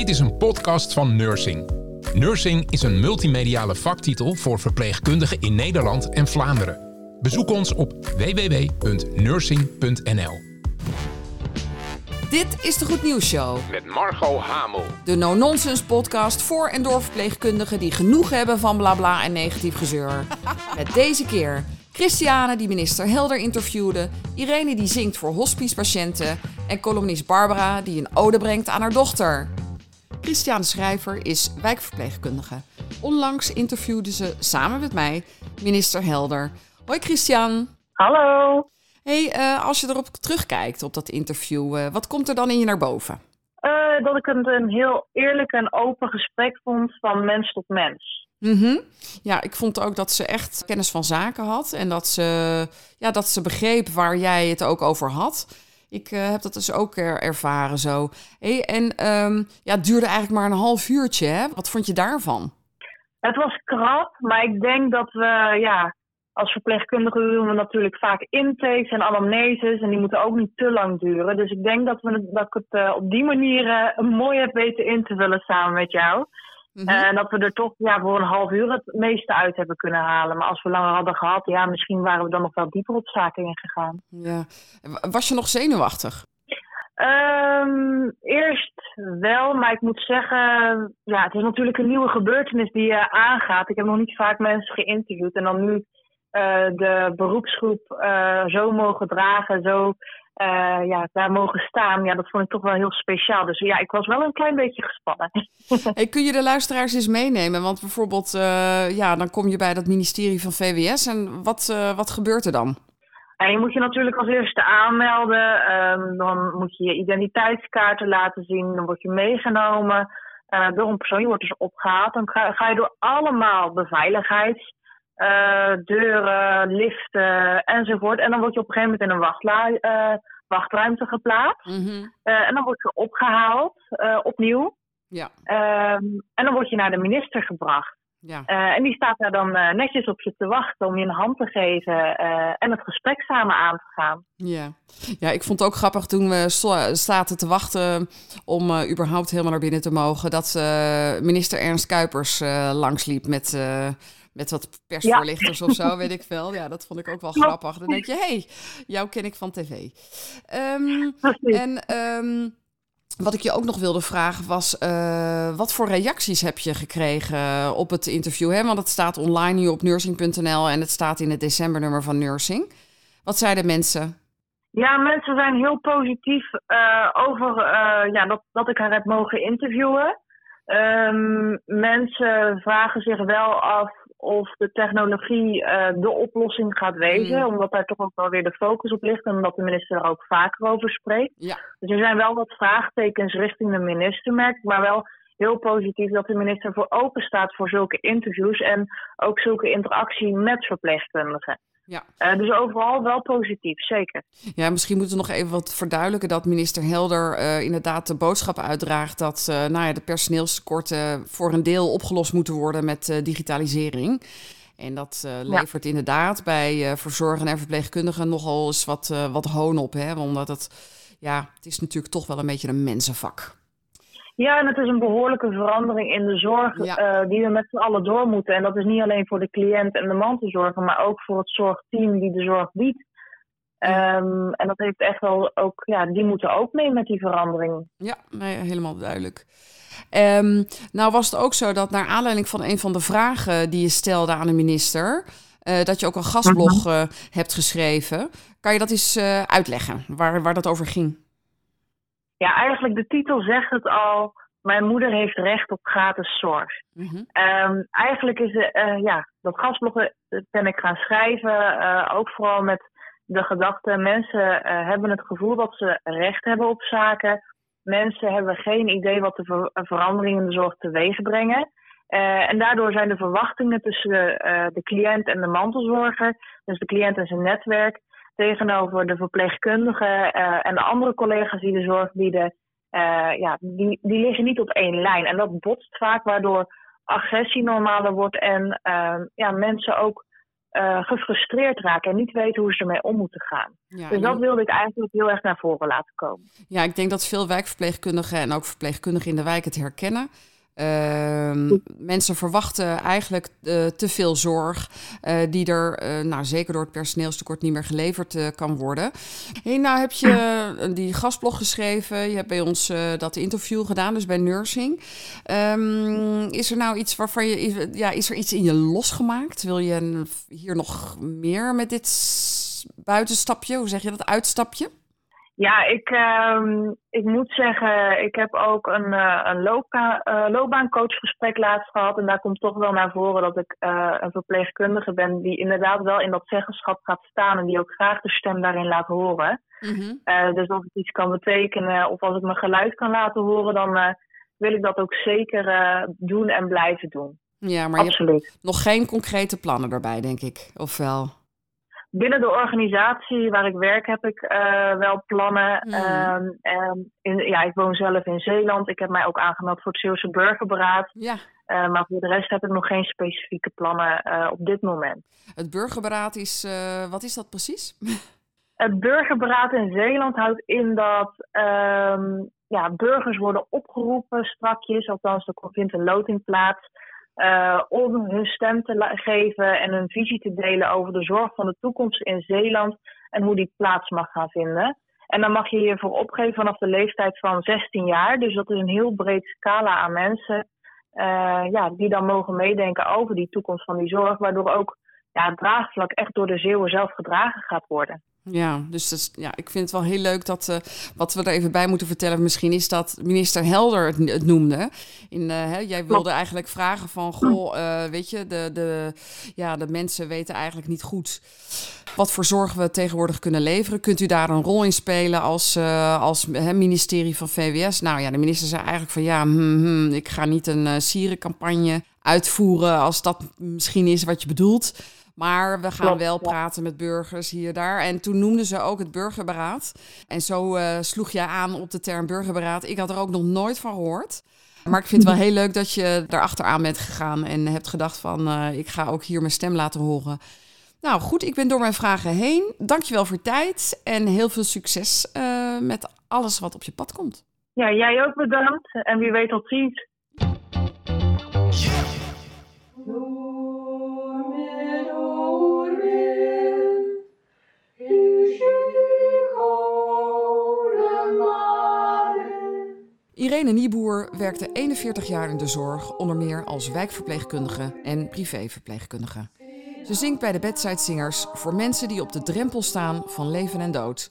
Dit is een podcast van Nursing. Nursing is een multimediale vaktitel voor verpleegkundigen in Nederland en Vlaanderen. Bezoek ons op www.nursing.nl. Dit is de Goed Nieuws Show. Met Margot Hamel. De no-nonsense podcast voor en door verpleegkundigen die genoeg hebben van blabla en negatief gezeur. Met deze keer Christiane die minister Helder interviewde, Irene die zingt voor hospicepatiënten en columnist Barbara die een ode brengt aan haar dochter. Christiane Schrijver is wijkverpleegkundige. Onlangs interviewde ze samen met mij minister Helder. Hoi Christian. Hallo. Hey, uh, als je erop terugkijkt op dat interview, uh, wat komt er dan in je naar boven? Uh, dat ik het een heel eerlijk en open gesprek vond van mens tot mens. Mm -hmm. Ja, ik vond ook dat ze echt kennis van zaken had en dat ze, ja, dat ze begreep waar jij het ook over had. Ik uh, heb dat dus ook er, ervaren zo. En um, ja, het duurde eigenlijk maar een half uurtje. Hè? Wat vond je daarvan? Het was krap, maar ik denk dat we, ja, als verpleegkundigen doen we natuurlijk vaak intakes en anamneses. En die moeten ook niet te lang duren. Dus ik denk dat, we, dat ik het uh, op die manier uh, mooi heb weten in te vullen samen met jou. Mm -hmm. En dat we er toch ja, voor een half uur het meeste uit hebben kunnen halen. Maar als we langer hadden gehad, ja, misschien waren we dan nog wel dieper op zaken ingegaan. Ja. Was je nog zenuwachtig? Um, eerst wel, maar ik moet zeggen, ja, het is natuurlijk een nieuwe gebeurtenis die je aangaat. Ik heb nog niet vaak mensen geïnterviewd en dan nu uh, de beroepsgroep uh, zo mogen dragen, zo uh, ja, daar mogen staan, ja, dat vond ik toch wel heel speciaal. Dus ja, ik was wel een klein beetje gespannen. hey, kun je de luisteraars eens meenemen? Want bijvoorbeeld, uh, ja, dan kom je bij dat ministerie van VWS en wat, uh, wat gebeurt er dan? En je moet je natuurlijk als eerste aanmelden. Um, dan moet je je identiteitskaarten laten zien. Dan word je meegenomen uh, door een persoon. Je wordt dus opgehaald. Dan ga, ga je door allemaal beveiligheids... Uh, deuren, liften enzovoort. En dan word je op een gegeven moment in een wachtla uh, wachtruimte geplaatst. Mm -hmm. uh, en dan word je opgehaald, opnieuw. Ja. en dan word je naar de minister gebracht. Ja. en die staat daar dan netjes op je te wachten om je een hand te geven en het gesprek samen aan te gaan. Ja. ja, ik vond het ook grappig toen we zaten te wachten om überhaupt helemaal naar binnen te mogen, dat minister Ernst Kuipers langsliep met met wat persvoorlichters ja. of zo, weet ik veel. Ja, dat vond ik ook wel grappig. Dan denk je, hé, hey, jou ken ik van tv. Um, en um, wat ik je ook nog wilde vragen was, uh, wat voor reacties heb je gekregen op het interview? Hè? Want het staat online nu op nursing.nl en het staat in het decembernummer van Nursing. Wat zeiden mensen? Ja, mensen zijn heel positief uh, over uh, ja, dat, dat ik haar heb mogen interviewen. Um, mensen vragen zich wel af of de technologie uh, de oplossing gaat wezen. Mm. Omdat daar toch ook wel weer de focus op ligt en omdat de minister er ook vaker over spreekt. Ja. Dus er zijn wel wat vraagtekens richting de minister, merk maar wel heel positief dat de minister voor open staat voor zulke interviews en ook zulke interactie met verpleegkundigen. Ja. Uh, dus overal wel positief, zeker. Ja, misschien moeten we nog even wat verduidelijken dat minister Helder uh, inderdaad de boodschap uitdraagt dat uh, nou ja, de personeelstekorten voor een deel opgelost moeten worden met digitalisering. En dat levert ja. inderdaad bij verzorgen en verpleegkundigen nogal eens wat, wat hoon op. Hè? Omdat het, ja, het is natuurlijk toch wel een beetje een mensenvak. Ja, en het is een behoorlijke verandering in de zorg ja. uh, die we met z'n allen door moeten. En dat is niet alleen voor de cliënt en de mantelzorger, maar ook voor het zorgteam die de zorg biedt. Um, en dat heeft echt wel ook, ja, die moeten ook mee met die verandering. Ja, nee, helemaal duidelijk. Um, nou was het ook zo dat naar aanleiding van een van de vragen die je stelde aan de minister, uh, dat je ook een gastblog uh, hebt geschreven. Kan je dat eens uitleggen, waar, waar dat over ging? Ja, eigenlijk de titel zegt het al. Mijn moeder heeft recht op gratis zorg. Mm -hmm. um, eigenlijk is uh, ja, dat gastblog ben ik gaan schrijven. Uh, ook vooral met de gedachte: mensen uh, hebben het gevoel dat ze recht hebben op zaken. Mensen hebben geen idee wat de ver veranderingen in de zorg teweeg brengen. en daardoor zijn de verwachtingen tussen de cliënt en de mantelzorger, dus de cliënt en zijn netwerk, tegenover de verpleegkundigen uh, en de andere collega's die de zorg bieden, uh, ja, die, die liggen niet op één lijn. En dat botst vaak, waardoor agressie normaler wordt en uh, ja, mensen ook gefrustreerd raken en niet weten hoe ze ermee om moeten gaan. dus dat wilde ik eigenlijk heel erg naar voren laten komen. Ja, ik denk dat veel wijkverpleegkundigen en ook verpleegkundigen in de wijk het herkennen. Uh, mensen verwachten eigenlijk uh, te veel zorg, uh, die er uh, nou, zeker door het personeelstekort niet meer geleverd kan worden. Hey, nou heb je die gastblog geschreven, je hebt bij ons dat interview gedaan, dus bij Nursing. Um, is er nou iets waarvan je, ja, is er iets in je losgemaakt? Wil je hier nog meer met dit buitenstapje, hoe zeg je dat, uitstapje? Ja, ik, uh, ik moet zeggen, ik heb ook een, uh, een uh, loopbaancoachgesprek laatst gehad. En daar komt toch wel naar voren dat ik uh, een verpleegkundige ben die inderdaad wel in dat zeggenschap gaat staan. En die ook graag de stem daarin laat horen. Mm-hmm. dus als ik iets kan betekenen of als ik mijn geluid kan laten horen, dan wil ik dat ook zeker doen en blijven doen. Ja, maar Absoluut. je hebt nog geen concrete plannen daarbij, denk ik. Of wel? Binnen de organisatie waar ik werk heb ik uh, wel plannen. Mm. Um, in, ja, ik woon zelf in Zeeland. Ik heb mij ook aangemeld voor het Zeeuwse Burgerberaad. Ja. Uh, maar voor de rest heb ik nog geen specifieke plannen uh, op dit moment. Het Burgerberaad is, wat is dat precies? Het Burgerberaad in Zeeland houdt in dat um, ja, burgers worden opgeroepen strakjes. Althans, er vindt een loting plaats uh, om hun stem te geven en hun visie te delen over de zorg van de toekomst in Zeeland en hoe die plaats mag gaan vinden. En dan mag je hiervoor opgeven vanaf de leeftijd van 16 jaar. Dus dat is een heel breed scala aan mensen uh, ja, die dan mogen meedenken over die toekomst van die zorg, waardoor ook ja, het draagvlak echt door de Zeeuwen zelf gedragen gaat worden. Ja, dus dat ja, ik vind het wel heel leuk dat uh, wat we er even bij moeten vertellen. Misschien is dat minister Helder het, het noemde. In, uh, hè, jij wilde eigenlijk vragen van, goh, uh, weet je, de, de, ja, de mensen weten eigenlijk niet goed wat voor zorg we tegenwoordig kunnen leveren. Kunt u daar een rol in spelen als, als hè, ministerie van VWS? Nou ja, de minister zei eigenlijk van, ja, hmm, hmm, ik ga niet een sierencampagne uitvoeren als dat misschien is wat je bedoelt. Maar we gaan wel praten met burgers hier daar. En toen noemden ze ook het burgerberaad. En zo uh, sloeg jij aan op de term burgerberaad. Ik had er ook nog nooit van gehoord. Maar ik vind het wel heel leuk dat je daarachteraan bent gegaan en hebt gedacht van uh, ik ga ook hier mijn stem laten horen. Nou goed, ik ben door mijn vragen heen. Dankjewel voor je tijd en heel veel succes uh, met alles wat op je pad komt. Ja, jij ook bedankt en wie weet tot ziens. Irene Nieboer werkte 41 jaar in de zorg, onder meer als wijkverpleegkundige en privéverpleegkundige. Ze zingt bij de Bedside Singers voor mensen die op de drempel staan van leven en dood.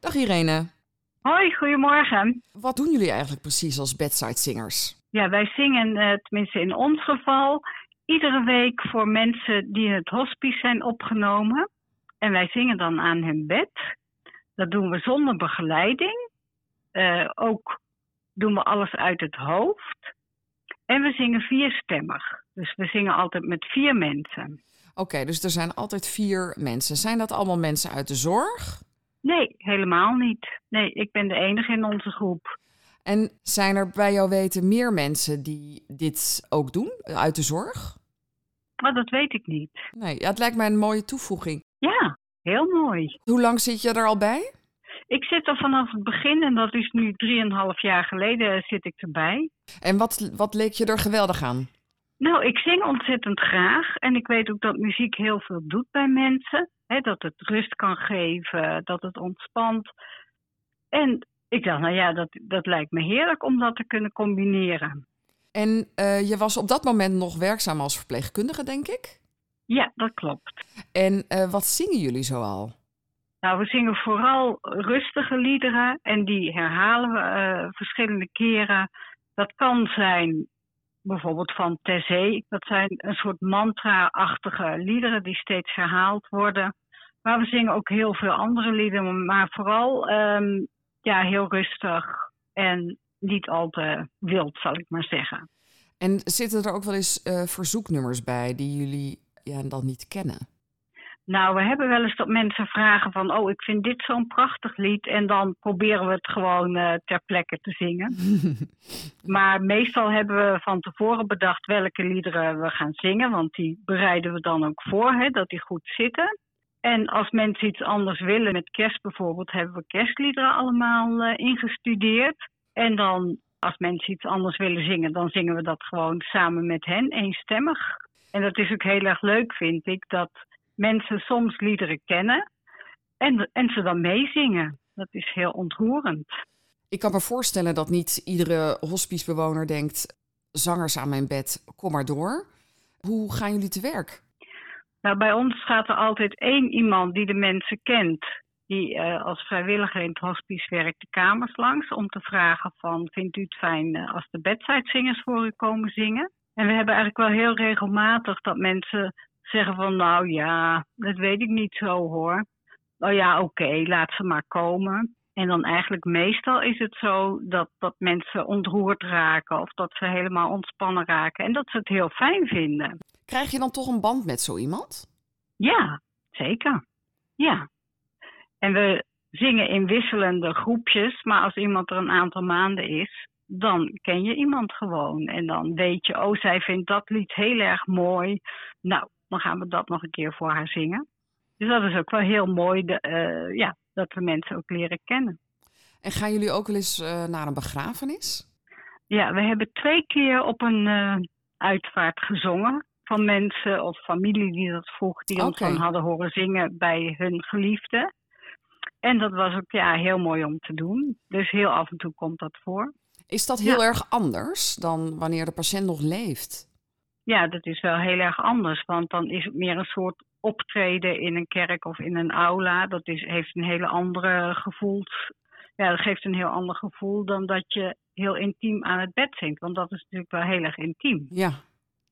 Dag Irene. Hoi, goedemorgen. Wat doen jullie eigenlijk precies als Bedside Singers? Ja, wij zingen, uh, tenminste in ons geval, iedere week voor mensen die in het hospice zijn opgenomen. En wij zingen dan aan hun bed. Dat doen we zonder begeleiding. Uh, ook doen we alles uit het hoofd. En we zingen vierstemmig. Dus we zingen altijd met vier mensen. Oké, dus er zijn altijd vier mensen. Zijn dat allemaal mensen uit de zorg? Nee, helemaal niet. Nee, ik ben de enige in onze groep. En zijn er bij jou weten meer mensen die dit ook doen uit de zorg? Maar dat weet ik niet. Nee, ja, het lijkt mij een mooie toevoeging. Ja, heel mooi. Hoe lang zit je er al bij? Ik zit er vanaf het begin en dat is nu drieënhalf jaar geleden zit ik erbij. En wat, wat leek je er geweldig aan? Nou, ik zing ontzettend graag en ik weet ook dat muziek heel veel doet bij mensen. Dat het rust kan geven, dat het ontspant. En ik dacht, nou ja, dat, dat lijkt me heerlijk om dat te kunnen combineren. En uh, je was op dat moment nog werkzaam als verpleegkundige, denk ik? Ja, dat klopt. En uh, wat zingen jullie zoal? Nou, we zingen vooral rustige liederen en die herhalen we uh, verschillende keren. Dat kan zijn bijvoorbeeld van Terzee. Dat zijn een soort mantra-achtige liederen die steeds herhaald worden. Maar we zingen ook heel veel andere liederen, maar vooral um, ja, heel rustig en niet al te wild, zal ik maar zeggen. En zitten er ook wel eens uh, verzoeknummers bij die jullie ja, dan niet kennen? Nou, we hebben wel eens dat mensen vragen van, oh, ik vind dit zo'n prachtig lied. En dan proberen we het gewoon uh, ter plekke te zingen. maar meestal hebben we van tevoren bedacht welke liederen we gaan zingen. Want die bereiden we dan ook voor, hè, dat die goed zitten. En als mensen iets anders willen, met kerst bijvoorbeeld, hebben we kerstliederen allemaal uh, ingestudeerd. En dan, als mensen iets anders willen zingen, dan zingen we dat gewoon samen met hen, eenstemmig. En dat is ook heel erg leuk, vind ik, dat mensen soms liederen kennen en, en ze dan meezingen. Dat is heel ontroerend. Ik kan me voorstellen dat niet iedere hospicebewoner denkt: zangers aan mijn bed, kom maar door. Hoe gaan jullie te werk? Nou, bij ons gaat er altijd één iemand die de mensen kent, die uh, als vrijwilliger in het hospice werkt, de kamers langs om te vragen van, vindt u het fijn uh, als de bedside voor u komen zingen? En we hebben eigenlijk wel heel regelmatig dat mensen zeggen van, nou ja, dat weet ik niet zo hoor. Oh ja, oké, okay, laat ze maar komen. En dan eigenlijk meestal is het zo dat, dat mensen ontroerd raken of dat ze helemaal ontspannen raken en dat ze het heel fijn vinden. Krijg je dan toch een band met zo iemand? Ja, zeker. Ja. En we zingen in wisselende groepjes, maar als iemand er een aantal maanden is, dan ken je iemand gewoon. En dan weet je, oh, zij vindt dat lied heel erg mooi. Nou, dan gaan we dat nog een keer voor haar zingen. Dus dat is ook wel heel mooi, de, uh, ja, dat we mensen ook leren kennen. En gaan jullie ook wel eens uh, naar een begrafenis? Ja, we hebben twee keer op een uh, uitvaart gezongen van mensen of familie die dat vroeg, die ons dan hadden horen zingen bij hun geliefde. En dat was ook ja, heel mooi om te doen. Dus heel af en toe komt dat voor. Is dat heel erg anders dan wanneer de patiënt nog leeft? Ja, dat is wel heel erg anders. Want dan is het meer een soort optreden in een kerk of in een aula. Dat is, heeft een hele andere gevoel. Ja, dat geeft een heel ander gevoel dan dat je heel intiem aan het bed zingt. Want dat is natuurlijk wel heel erg intiem. Ja,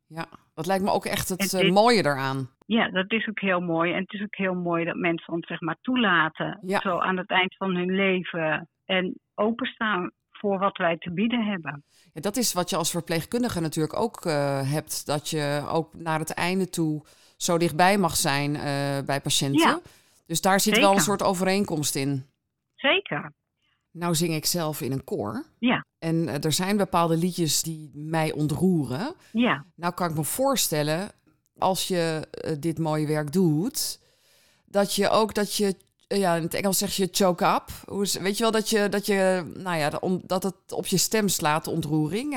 ja, dat lijkt me ook echt het, uh, mooie eraan. Ja, dat is ook heel mooi. En het is ook heel mooi dat mensen ons zeg maar toelaten. Ja. Zo aan het eind van hun leven. En openstaan voor wat wij te bieden hebben. Ja, dat is wat je als verpleegkundige natuurlijk ook uh, hebt. Dat je ook naar het einde toe zo dichtbij mag zijn uh, bij patiënten. Ja, dus daar zit zeker. wel een soort overeenkomst in. Zeker. Nou zing ik zelf in een koor. Ja. En uh, er zijn bepaalde liedjes die mij ontroeren. Ja. Nou kan ik me voorstellen, als je dit mooie werk doet, dat je ook dat je, ja, in het Engels zeg je choke up. Weet je wel dat je, dat je, nou ja, om, dat het op je stem slaat, de ontroering.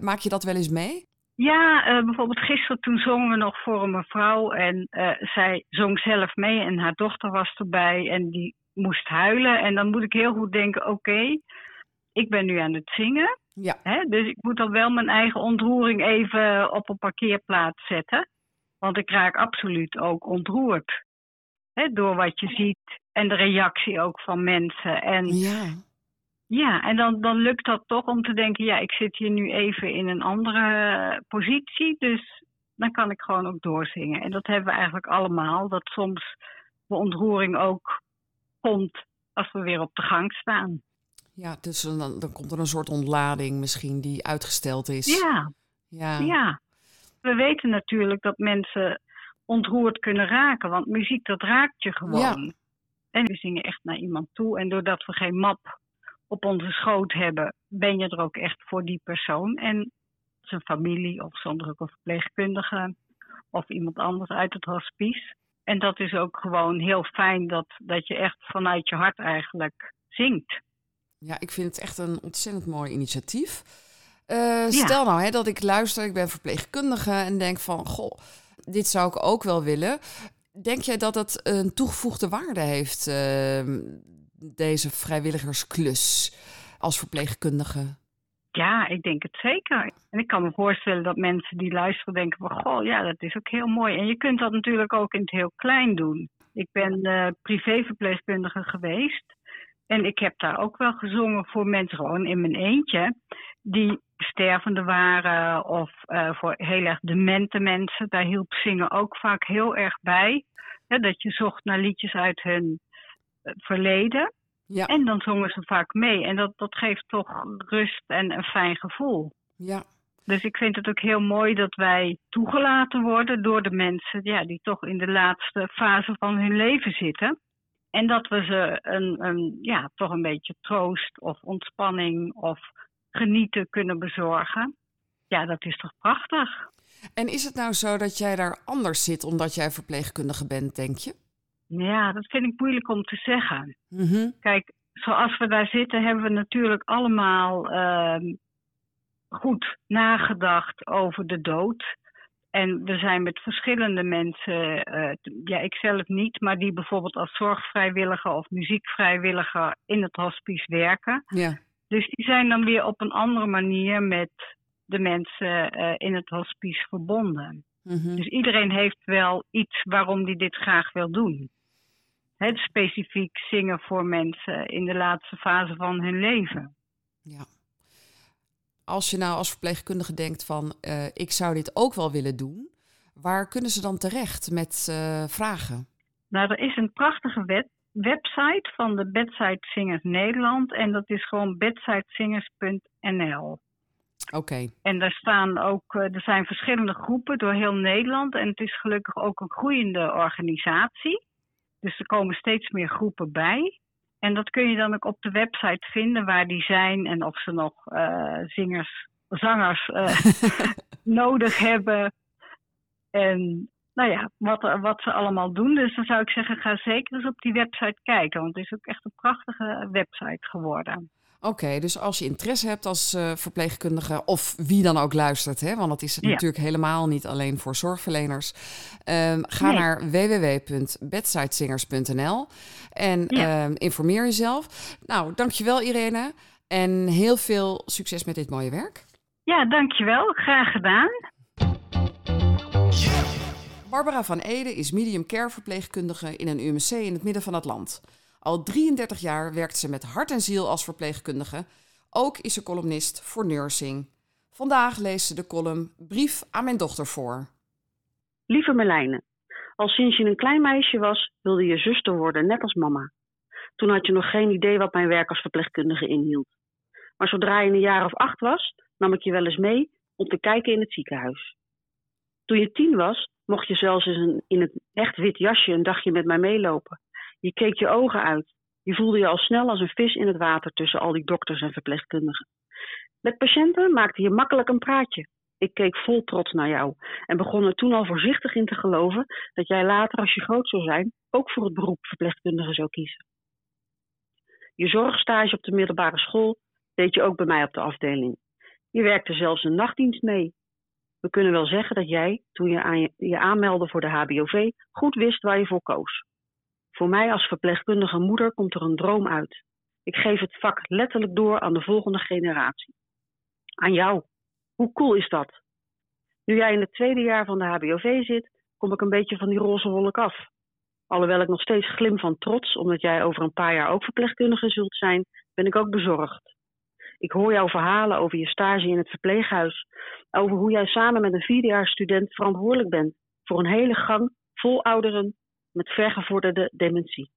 maak je dat wel eens mee? Ja, uh, bijvoorbeeld gisteren toen zongen we nog voor een mevrouw en uh, zij zong zelf mee en haar dochter was erbij en die moest huilen. En dan moet ik heel goed denken, oké, okay, ik ben nu aan het zingen. Ja. Hè, dus ik moet dan wel mijn eigen ontroering even op een parkeerplaats zetten. Want ik raak absoluut ook ontroerd. Hè, door wat je ziet en de reactie ook van mensen. En, ja. Ja, en dan, dan lukt dat toch om te denken, ja, ik zit hier nu even in een andere positie. Dus dan kan ik gewoon ook doorzingen. En dat hebben we eigenlijk allemaal. Dat soms de ontroering ook komt als we weer op de gang staan. Ja, dus dan, dan komt er een soort ontlading misschien die uitgesteld is. Ja. ja. Ja. We weten natuurlijk dat mensen ontroerd kunnen raken, want muziek dat raakt je gewoon. Ja. En we zingen echt naar iemand toe. En doordat we geen map op onze schoot hebben, ben je er ook echt voor die persoon. En zijn familie, of ook een verpleegkundige, of iemand anders uit het hospice. En dat is ook gewoon heel fijn dat, dat je echt vanuit je hart eigenlijk zingt. Ja, ik vind het echt een ontzettend mooi initiatief. Uh, stel nou hè, dat ik luister, ik ben verpleegkundige en denk van, goh, dit zou ik ook wel willen. Denk jij dat het een toegevoegde waarde heeft, uh, deze vrijwilligersklus als verpleegkundige? Ja, ik denk het zeker. En ik kan me voorstellen dat mensen die luisteren denken van... goh, ja, dat is ook heel mooi. En je kunt dat natuurlijk ook in het heel klein doen. Ik ben uh, privéverpleegkundige geweest. En ik heb daar ook wel gezongen voor mensen gewoon in mijn eentje... die stervende waren of uh, voor heel erg demente mensen. Daar hielp zingen ook vaak heel erg bij. Hè, dat je zocht naar liedjes uit hun uh, verleden... Ja. En dan zongen ze vaak mee. En dat, dat geeft toch rust en een fijn gevoel. Ja. Dus ik vind het ook heel mooi dat wij toegelaten worden door de mensen ja, die toch in de laatste fase van hun leven zitten. En dat we ze een, een, ja, toch een beetje troost of ontspanning of genieten kunnen bezorgen. Ja, dat is toch prachtig. En is het nou zo dat jij daar anders zit omdat jij verpleegkundige bent, denk je? Ja, dat vind ik moeilijk om te zeggen. Mhm. Kijk, zoals we daar zitten, hebben we natuurlijk allemaal ehm, goed nagedacht over de dood. En we zijn met verschillende mensen, uh, ja, ik zelf niet, maar die bijvoorbeeld als zorgvrijwilliger of muziekvrijwilliger in het hospice werken. Ja. Dus die zijn dan weer op een andere manier met de mensen uh, in het hospice verbonden. Mhm. Dus iedereen heeft wel iets waarom die dit graag wil doen. Het specifiek zingen voor mensen in de laatste fase van hun leven. Ja. Als je nou als verpleegkundige denkt van uh, ik zou dit ook wel willen doen, waar kunnen ze dan terecht met uh, vragen? Nou, er is een prachtige web website van de Bedside Singers Nederland en dat is gewoon bedsidesingers.nl. Oké. Okay. En daar staan ook, uh, er zijn verschillende groepen door heel Nederland en het is gelukkig ook een groeiende organisatie. Dus er komen steeds meer groepen bij. En dat kun je dan ook op de website vinden waar die zijn en of ze nog uh, zingers, zangers uh, nodig hebben. En nou ja, wat, wat ze allemaal doen. Dus dan zou ik zeggen, ga zeker eens op die website kijken. Want het is ook echt een prachtige website geworden. Oké, okay, dus als je interesse hebt als uh, verpleegkundige, of wie dan ook luistert, hè, want het is Ja. natuurlijk helemaal niet alleen voor zorgverleners, ehm, ga Nee. naar www.bedsidesingers.nl en Ja. ehm, informeer jezelf. Nou, dankjewel Irene en heel veel succes met dit mooie werk. Ja, dankjewel. Graag gedaan. Barbara van Ede is medium care verpleegkundige in een UMC in het midden van het land. Al 33 jaar werkt ze met hart en ziel als verpleegkundige. Ook is ze columnist voor Nursing. Vandaag leest ze de column Brief aan mijn dochter voor. Lieve Merlijne, al sinds je een klein meisje was, wilde je zuster worden, net als mama. Toen had je nog geen idee wat mijn werk als verpleegkundige inhield. Maar zodra je een jaar of acht was, nam ik je wel eens mee om te kijken in het ziekenhuis. Toen je tien was, mocht je zelfs een, in het echt wit jasje een dagje met mij meelopen. Je keek je ogen uit. Je voelde je al snel als een vis in het water tussen al die dokters en verpleegkundigen. Met patiënten maakte je makkelijk een praatje. Ik keek vol trots naar jou en begon er toen al voorzichtig in te geloven dat jij later, als je groot zou zijn, ook voor het beroep verpleegkundige zou kiezen. Je zorgstage op de middelbare school deed je ook bij mij op de afdeling. Je werkte zelfs een nachtdienst mee. We kunnen wel zeggen dat jij, toen je aan je, je aanmeldde voor de HBOV, goed wist waar je voor koos. Voor mij als verpleegkundige moeder komt er een droom uit. Ik geef het vak letterlijk door aan de volgende generatie. Aan jou. Hoe cool is dat? Nu jij in het tweede jaar van de HBOV zit, kom ik een beetje van die roze wolk af. Alhoewel ik nog steeds glim van trots, omdat jij over een paar jaar ook verpleegkundige zult zijn, ben ik ook bezorgd. Ik hoor jouw verhalen over je stage in het verpleeghuis, over hoe jij samen met een vierdejaarsstudent verantwoordelijk bent voor een hele gang vol ouderen met vergevorderde dementie.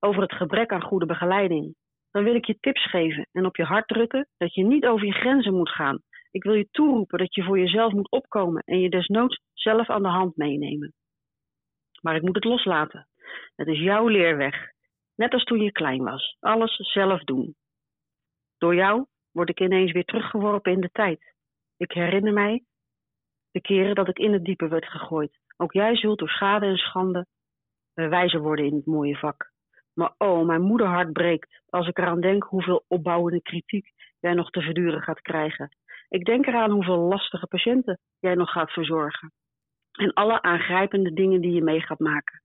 Over het gebrek aan goede begeleiding. Dan wil ik je tips geven en op je hart drukken dat je niet over je grenzen moet gaan. Ik wil je toeroepen dat je voor jezelf moet opkomen en je desnoods zelf aan de hand meenemen. Maar ik moet het loslaten. Het is jouw leerweg. Net als toen je klein was. Alles zelf doen. Door jou word ik ineens weer teruggeworpen in de tijd. Ik herinner mij de keren dat ik in het diepe werd gegooid. Ook jij zult door schade en schande eh, wijzer worden in het mooie vak. Maar oh, mijn moederhart breekt als ik eraan denk hoeveel opbouwende kritiek jij nog te verduren gaat krijgen. Ik denk eraan hoeveel lastige patiënten jij nog gaat verzorgen. En alle aangrijpende dingen die je mee gaat maken.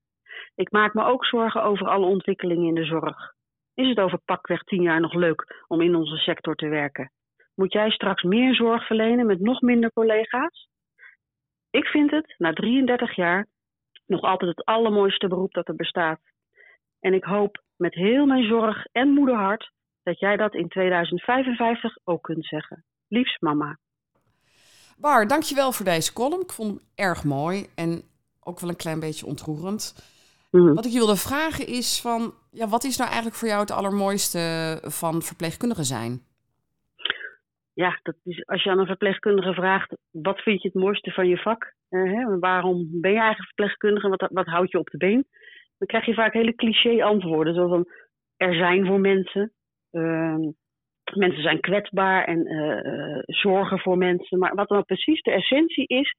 Ik maak me ook zorgen over alle ontwikkelingen in de zorg. Is het over pakweg tien jaar nog leuk om in onze sector te werken? Moet jij straks meer zorg verlenen met nog minder collega's? Ik vind het, na 33 jaar, nog altijd het allermooiste beroep dat er bestaat. En ik hoop met heel mijn zorg en moederhart dat jij dat in 2055 ook kunt zeggen. Liefs mama. Bar, dankjewel voor deze column. Ik vond hem erg mooi en ook wel een klein beetje ontroerend. Mhm. Wat ik je wilde vragen is van, ja, wat is nou eigenlijk voor jou het allermooiste van verpleegkundige zijn? ja, dat is, als je aan een verpleegkundige vraagt, wat vind je het mooiste van je vak? Uh, hè, waarom ben je eigenlijk verpleegkundige? Wat, wat houdt je op de been? Dan krijg je vaak hele cliché antwoorden. Zoals van, er zijn voor mensen. Uh, mensen zijn kwetsbaar en uh, zorgen voor mensen. Maar wat dan precies de essentie is,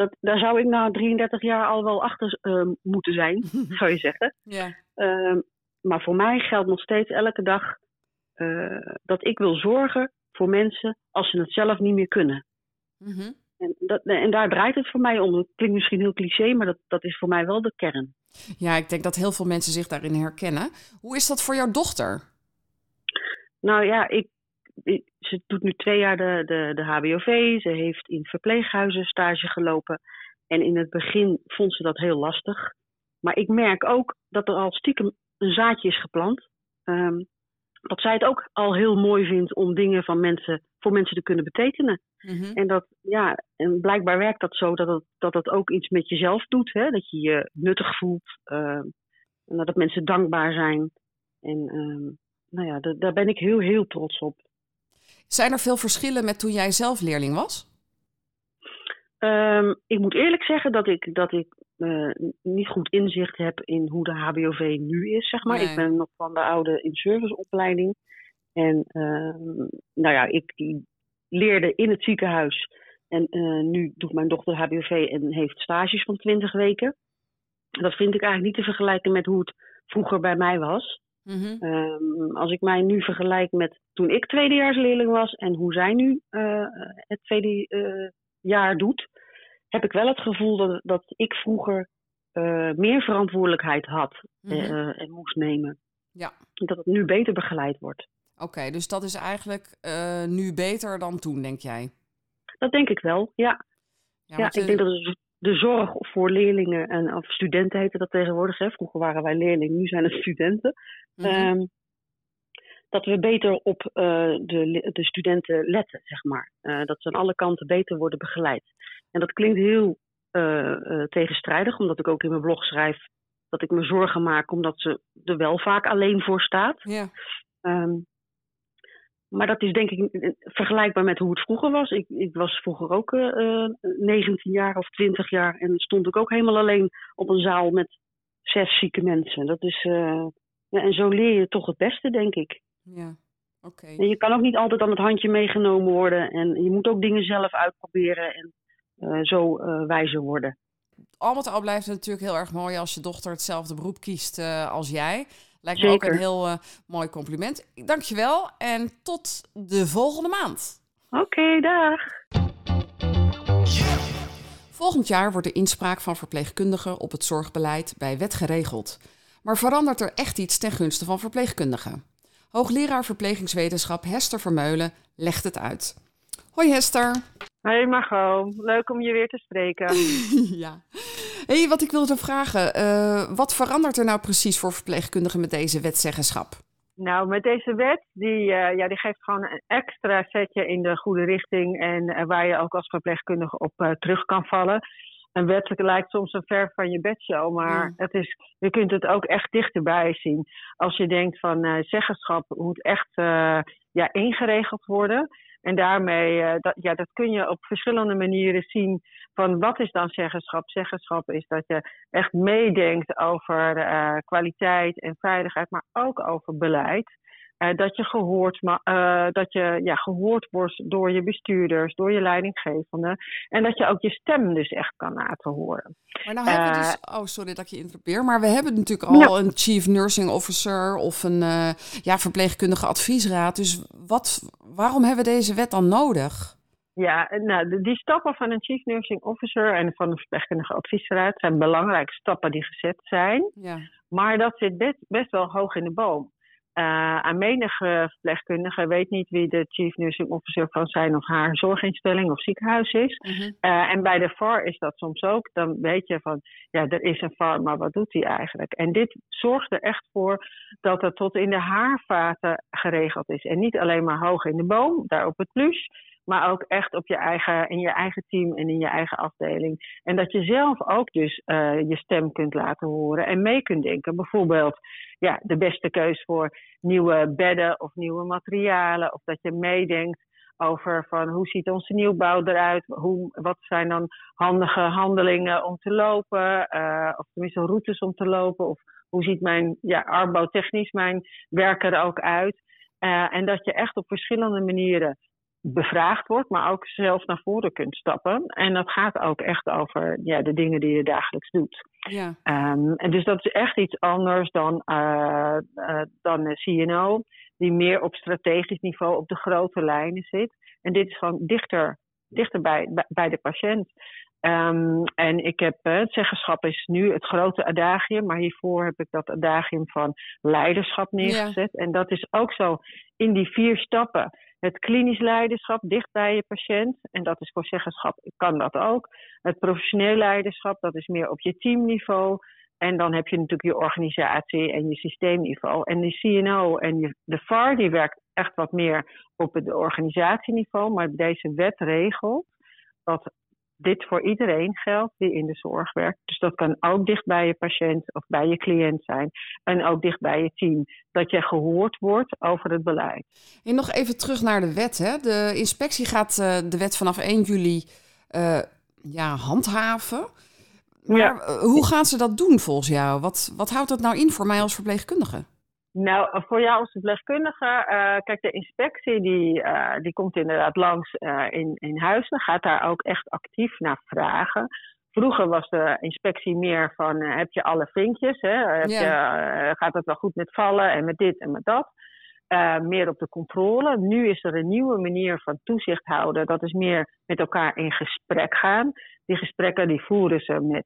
dat, daar zou ik na 33 jaar al wel achter moeten zijn, zou je zeggen. Ja. Ehm, maar voor mij geldt nog steeds elke dag dat ik wil zorgen voor mensen als ze het zelf niet meer kunnen. Mhm. En, dat, en daar draait het voor mij om. Het klinkt misschien heel cliché, maar dat, dat is voor mij wel de kern. Ja, ik denk dat heel veel mensen zich daarin herkennen. Hoe is dat voor jouw dochter? Nou ja, ik, ze doet nu twee jaar de, de, de HBOV. Ze heeft in verpleeghuizen stage gelopen. En in het begin vond ze dat heel lastig. Maar ik merk ook dat er al stiekem een zaadje is geplant. Um, dat zij het ook al heel mooi vindt om dingen van mensen, voor mensen te kunnen betekenen. Mhm. En dat, ja, en blijkbaar werkt dat zo dat het, dat het ook iets met jezelf doet. Hè? Dat je je nuttig voelt. Uh, en dat mensen dankbaar zijn. En uh, nou ja, daar ben ik heel, heel trots op. Zijn er veel verschillen met toen jij zelf leerling was? Um, ik moet eerlijk zeggen dat ik, dat ik uh, niet goed inzicht heb in hoe de HBOV nu is, zeg maar. Nee. Ik ben nog van de oude in-serviceopleiding. En uh, nou ja, ik leerde in het ziekenhuis. En uh, nu doet mijn dochter HBOV en heeft stages van 20 weken. Dat vind ik eigenlijk niet te vergelijken met hoe het vroeger bij mij was. Mhm. Um, als ik mij nu vergelijk met toen ik tweedejaarsleerling was en hoe zij nu uh, het tweede uh, jaar doet, heb ik wel het gevoel dat, dat ik vroeger uh, meer verantwoordelijkheid had Mhm. en moest nemen. Ja. Dat het nu beter begeleid wordt. Oké, dus dat is eigenlijk nu beter dan toen, denk jij? Dat denk ik wel, ja. Ja, ik eh, denk dat de, de zorg voor leerlingen en of studenten heette dat tegenwoordig. Hè. Vroeger waren wij leerlingen, nu zijn het studenten. mhm. Ehm, dat we beter op uh, de, de studenten letten, zeg maar. Uh, dat ze aan alle kanten beter worden begeleid. En dat klinkt heel uh, tegenstrijdig, omdat ik ook in mijn blog schrijf dat ik me zorgen maak omdat ze er wel vaak alleen voor staat. Ja. Um, maar dat is denk ik vergelijkbaar met hoe het vroeger was. Ik, ik was vroeger ook uh, 19 jaar of 20 jaar en stond ik ook helemaal alleen op een zaal met zes zieke mensen. Dat is, uh, ja, en zo leer je toch het beste, denk ik. Ja, oké. En je kan ook niet altijd aan het handje meegenomen worden. En je moet ook dingen zelf uitproberen en uh, zo wijzer worden. Al met al blijft het natuurlijk heel erg mooi als je dochter hetzelfde beroep kiest als jij. Lijkt me ook Zeker. een heel uh, mooi compliment. Dankjewel en tot de volgende maand. Oké, okay, dag. Volgend jaar wordt de inspraak van verpleegkundigen op het zorgbeleid bij wet geregeld. Maar verandert er echt iets ten gunste van verpleegkundigen? Hoogleraar verplegingswetenschap Hester Vermeulen legt het uit. Hoi Hester. Hoi Margot, leuk om je weer te spreken. ja. Hey, wat ik wilde vragen, uh, wat verandert er nou precies voor verpleegkundigen met deze wetzeggenschap? Nou, met deze wet, die, uh, ja, die geeft gewoon een extra setje in de goede richting en uh, waar je ook als verpleegkundige op terug kan vallen. Een wet lijkt soms een ver van je bedshow, maar het is, je kunt het ook echt dichterbij zien. Als je denkt van zeggenschap moet echt ja, ingeregeld worden. En daarmee, dat, ja, dat kun je op verschillende manieren zien van wat is dan zeggenschap. Zeggenschap is dat je echt meedenkt over uh, kwaliteit en veiligheid, maar ook over beleid. Uh, dat je gehoord, uh, dat je ja, gehoord wordt door je bestuurders, door je leidinggevende. En dat je ook je stem dus echt kan laten horen. Maar nou hebben we dus... Oh, sorry dat ik je interrupeer. Maar we hebben natuurlijk al Ja. een chief nursing officer of een ja, verpleegkundige adviesraad. Dus wat, waarom hebben we deze wet dan nodig? Ja, nou, die stappen van een chief nursing officer en van een verpleegkundige adviesraad zijn belangrijke stappen die gezet zijn. Ja. Maar dat zit best, best wel hoog in de boom. Uh, aan menige verpleegkundige weet niet wie de chief nursing officer van zijn of haar zorginstelling of ziekenhuis is. Mhm. Uh, en bij de VAR is dat soms ook. Dan weet je van, ja, er is een VAR, maar wat doet hij eigenlijk? En dit zorgt er echt voor dat het tot in de haarvaten geregeld is. En niet alleen maar hoog in de boom, daar op het plus, maar ook echt op je eigen, in je eigen team en in je eigen afdeling. En dat je zelf ook dus uh, je stem kunt laten horen en mee kunt denken. Bijvoorbeeld, ja, de beste keus voor nieuwe bedden of nieuwe materialen. Of dat je meedenkt over van hoe ziet onze nieuwbouw eruit? Hoe, wat zijn dan handige handelingen om te lopen? Uh, of tenminste routes om te lopen? Of hoe ziet mijn ja, arbouwtechnisch mijn werk er ook uit? Uh, en dat je echt op verschillende manieren bevraagd wordt, maar ook zelf naar voren kunt stappen. En dat gaat ook echt over ja, de dingen die je dagelijks doet. Ja. Um, en dus dat is echt iets anders dan, uh, uh, dan CNO, die meer op strategisch niveau op de grote lijnen zit. En dit is gewoon dichter, dichter bij, bij de patiënt. Um, en ik heb, het zeggenschap is nu het grote adagium, maar hiervoor heb ik dat adagium van leiderschap neergezet. Ja. En dat is ook zo in die vier stappen het klinisch leiderschap dicht bij je patiënt. En dat is voor zeggenschap, kan dat ook. Het professioneel leiderschap, dat is meer op je teamniveau. En dan heb je natuurlijk je organisatie en je systeemniveau. En de CNO en de VAR, die werkt echt wat meer op het organisatieniveau. Maar deze wet regelt dat dit voor iedereen geldt die in de zorg werkt. Dus dat kan ook dicht bij je patiënt of bij je cliënt zijn. En ook dicht bij je team. Dat je gehoord wordt over het beleid. En nog even terug naar de wet. Hè? De inspectie gaat uh, de wet vanaf 1 juli uh, ja, handhaven. Maar ja. hoe gaan ze dat doen volgens jou? Wat, wat houdt dat nou in voor mij als verpleegkundige? Nou, voor jou als verpleegkundige, uh, kijk, de inspectie die, uh, die komt inderdaad langs uh, in, in huizen, gaat daar ook echt actief naar vragen. Vroeger was de inspectie meer van, heb je alle vinkjes? Hè? Heb je, gaat het wel goed met vallen en met dit en met dat? meer op de controle. Nu is er een nieuwe manier van toezicht houden. Dat is meer met elkaar in gesprek gaan. Die gesprekken die voeren ze met,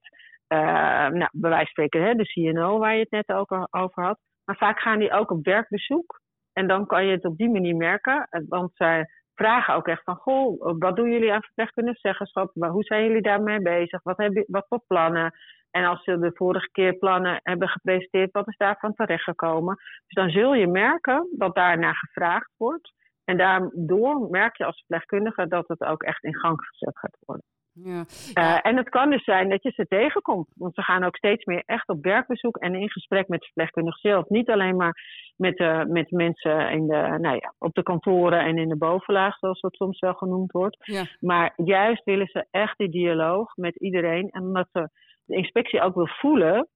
nou, bij wijze van spreken, hè, de CNO waar je het net ook over had maar vaak gaan die ook op werkbezoek. En dan kan je het op die manier merken. Want zij vragen ook echt van, goh, wat doen jullie aan verpleegkundig zeggenschap? Hoe zijn jullie daarmee bezig? Wat, hebben, wat voor plannen? En als ze de vorige keer plannen hebben gepresenteerd, wat is daarvan terechtgekomen? Dus dan zul je merken dat daarnaar gevraagd wordt. En daardoor merk je als verpleegkundige dat het ook echt in gang gezet gaat worden. Ja. Uh, en het kan dus zijn dat je ze tegenkomt. Want ze gaan ook steeds meer echt op werkbezoek en in gesprek met verpleegkundigen zelf. Niet alleen maar met, uh, met mensen in de, nou ja, op de kantoren en in de bovenlaag, zoals dat soms wel genoemd wordt. Ja. Maar juist willen ze echt die dialoog met iedereen. En omdat ze de inspectie ook wil voelen,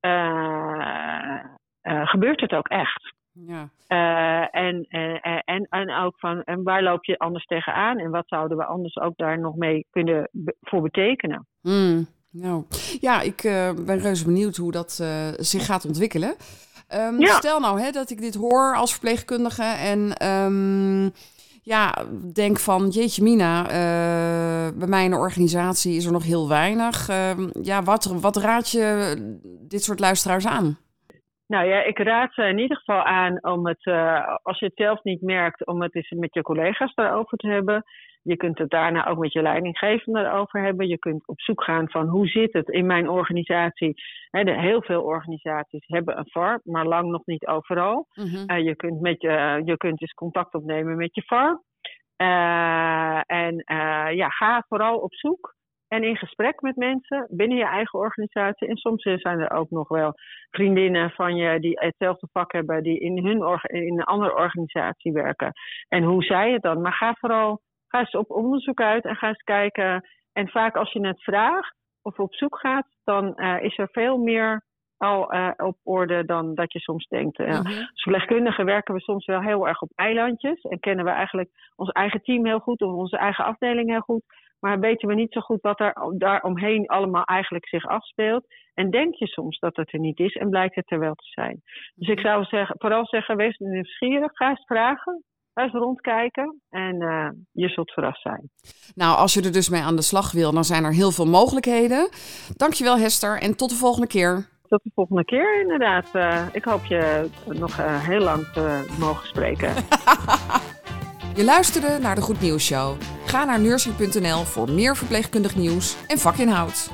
uh, gebeurt het ook echt. Ja. Uh, en, en, en, en ook van en waar loop je anders tegenaan en wat zouden we anders ook daar nog mee kunnen voor betekenen? Mm, nou, ja, ik uh, ben reuze benieuwd hoe dat uh, zich gaat ontwikkelen. Um, ja. Stel nou hè, dat ik dit hoor als verpleegkundige en um, ja, denk van jeetje Mina, bij mij in de organisatie is er nog heel weinig. Ehm, ja, wat, wat raad je dit soort luisteraars aan? Nou ja, ik raad ze in ieder geval aan om het, uh, als je het zelf niet merkt, om het eens met je collega's daarover te hebben. Je kunt het daarna ook met je leidinggevende erover hebben. Je kunt op zoek gaan van hoe zit het in mijn organisatie. Heel veel organisaties hebben een VAR, maar lang nog niet overal. Mm -hmm. uh, je, kunt met je, je kunt dus contact opnemen met je VAR. Uh, en ja, ga vooral op zoek en in gesprek met mensen binnen je eigen organisatie. En soms zijn er ook nog wel vriendinnen van je die hetzelfde vak hebben, die in, hun in een andere organisatie werken. En hoe zij het dan? Maar ga vooral ga eens op onderzoek uit en ga eens kijken. En vaak als je het vraagt of op zoek gaat, dan uh, is er veel meer al uh, op orde dan dat je soms denkt. Uh. Als verpleegkundigen werken we soms wel heel erg op eilandjes en kennen we eigenlijk ons eigen team heel goed of onze eigen afdeling heel goed. Maar weten we niet zo goed wat er daaromheen allemaal eigenlijk zich afspeelt. En denk je soms dat het er niet is en blijkt het er wel te zijn. Dus ik zou zeggen, vooral zeggen, wees nieuwsgierig, ga eens vragen. Ga eens rondkijken en uh, je zult verrast zijn. Nou, als je er dus mee aan de slag wil, dan zijn er heel veel mogelijkheden. Dankjewel Hester en tot de volgende keer. Tot de volgende keer, inderdaad. Uh, ik hoop je nog uh, heel lang te mogen spreken. Je luisterde naar de Goed Nieuws Show. Ga naar nursing.nl voor meer verpleegkundig nieuws en vakinhoud.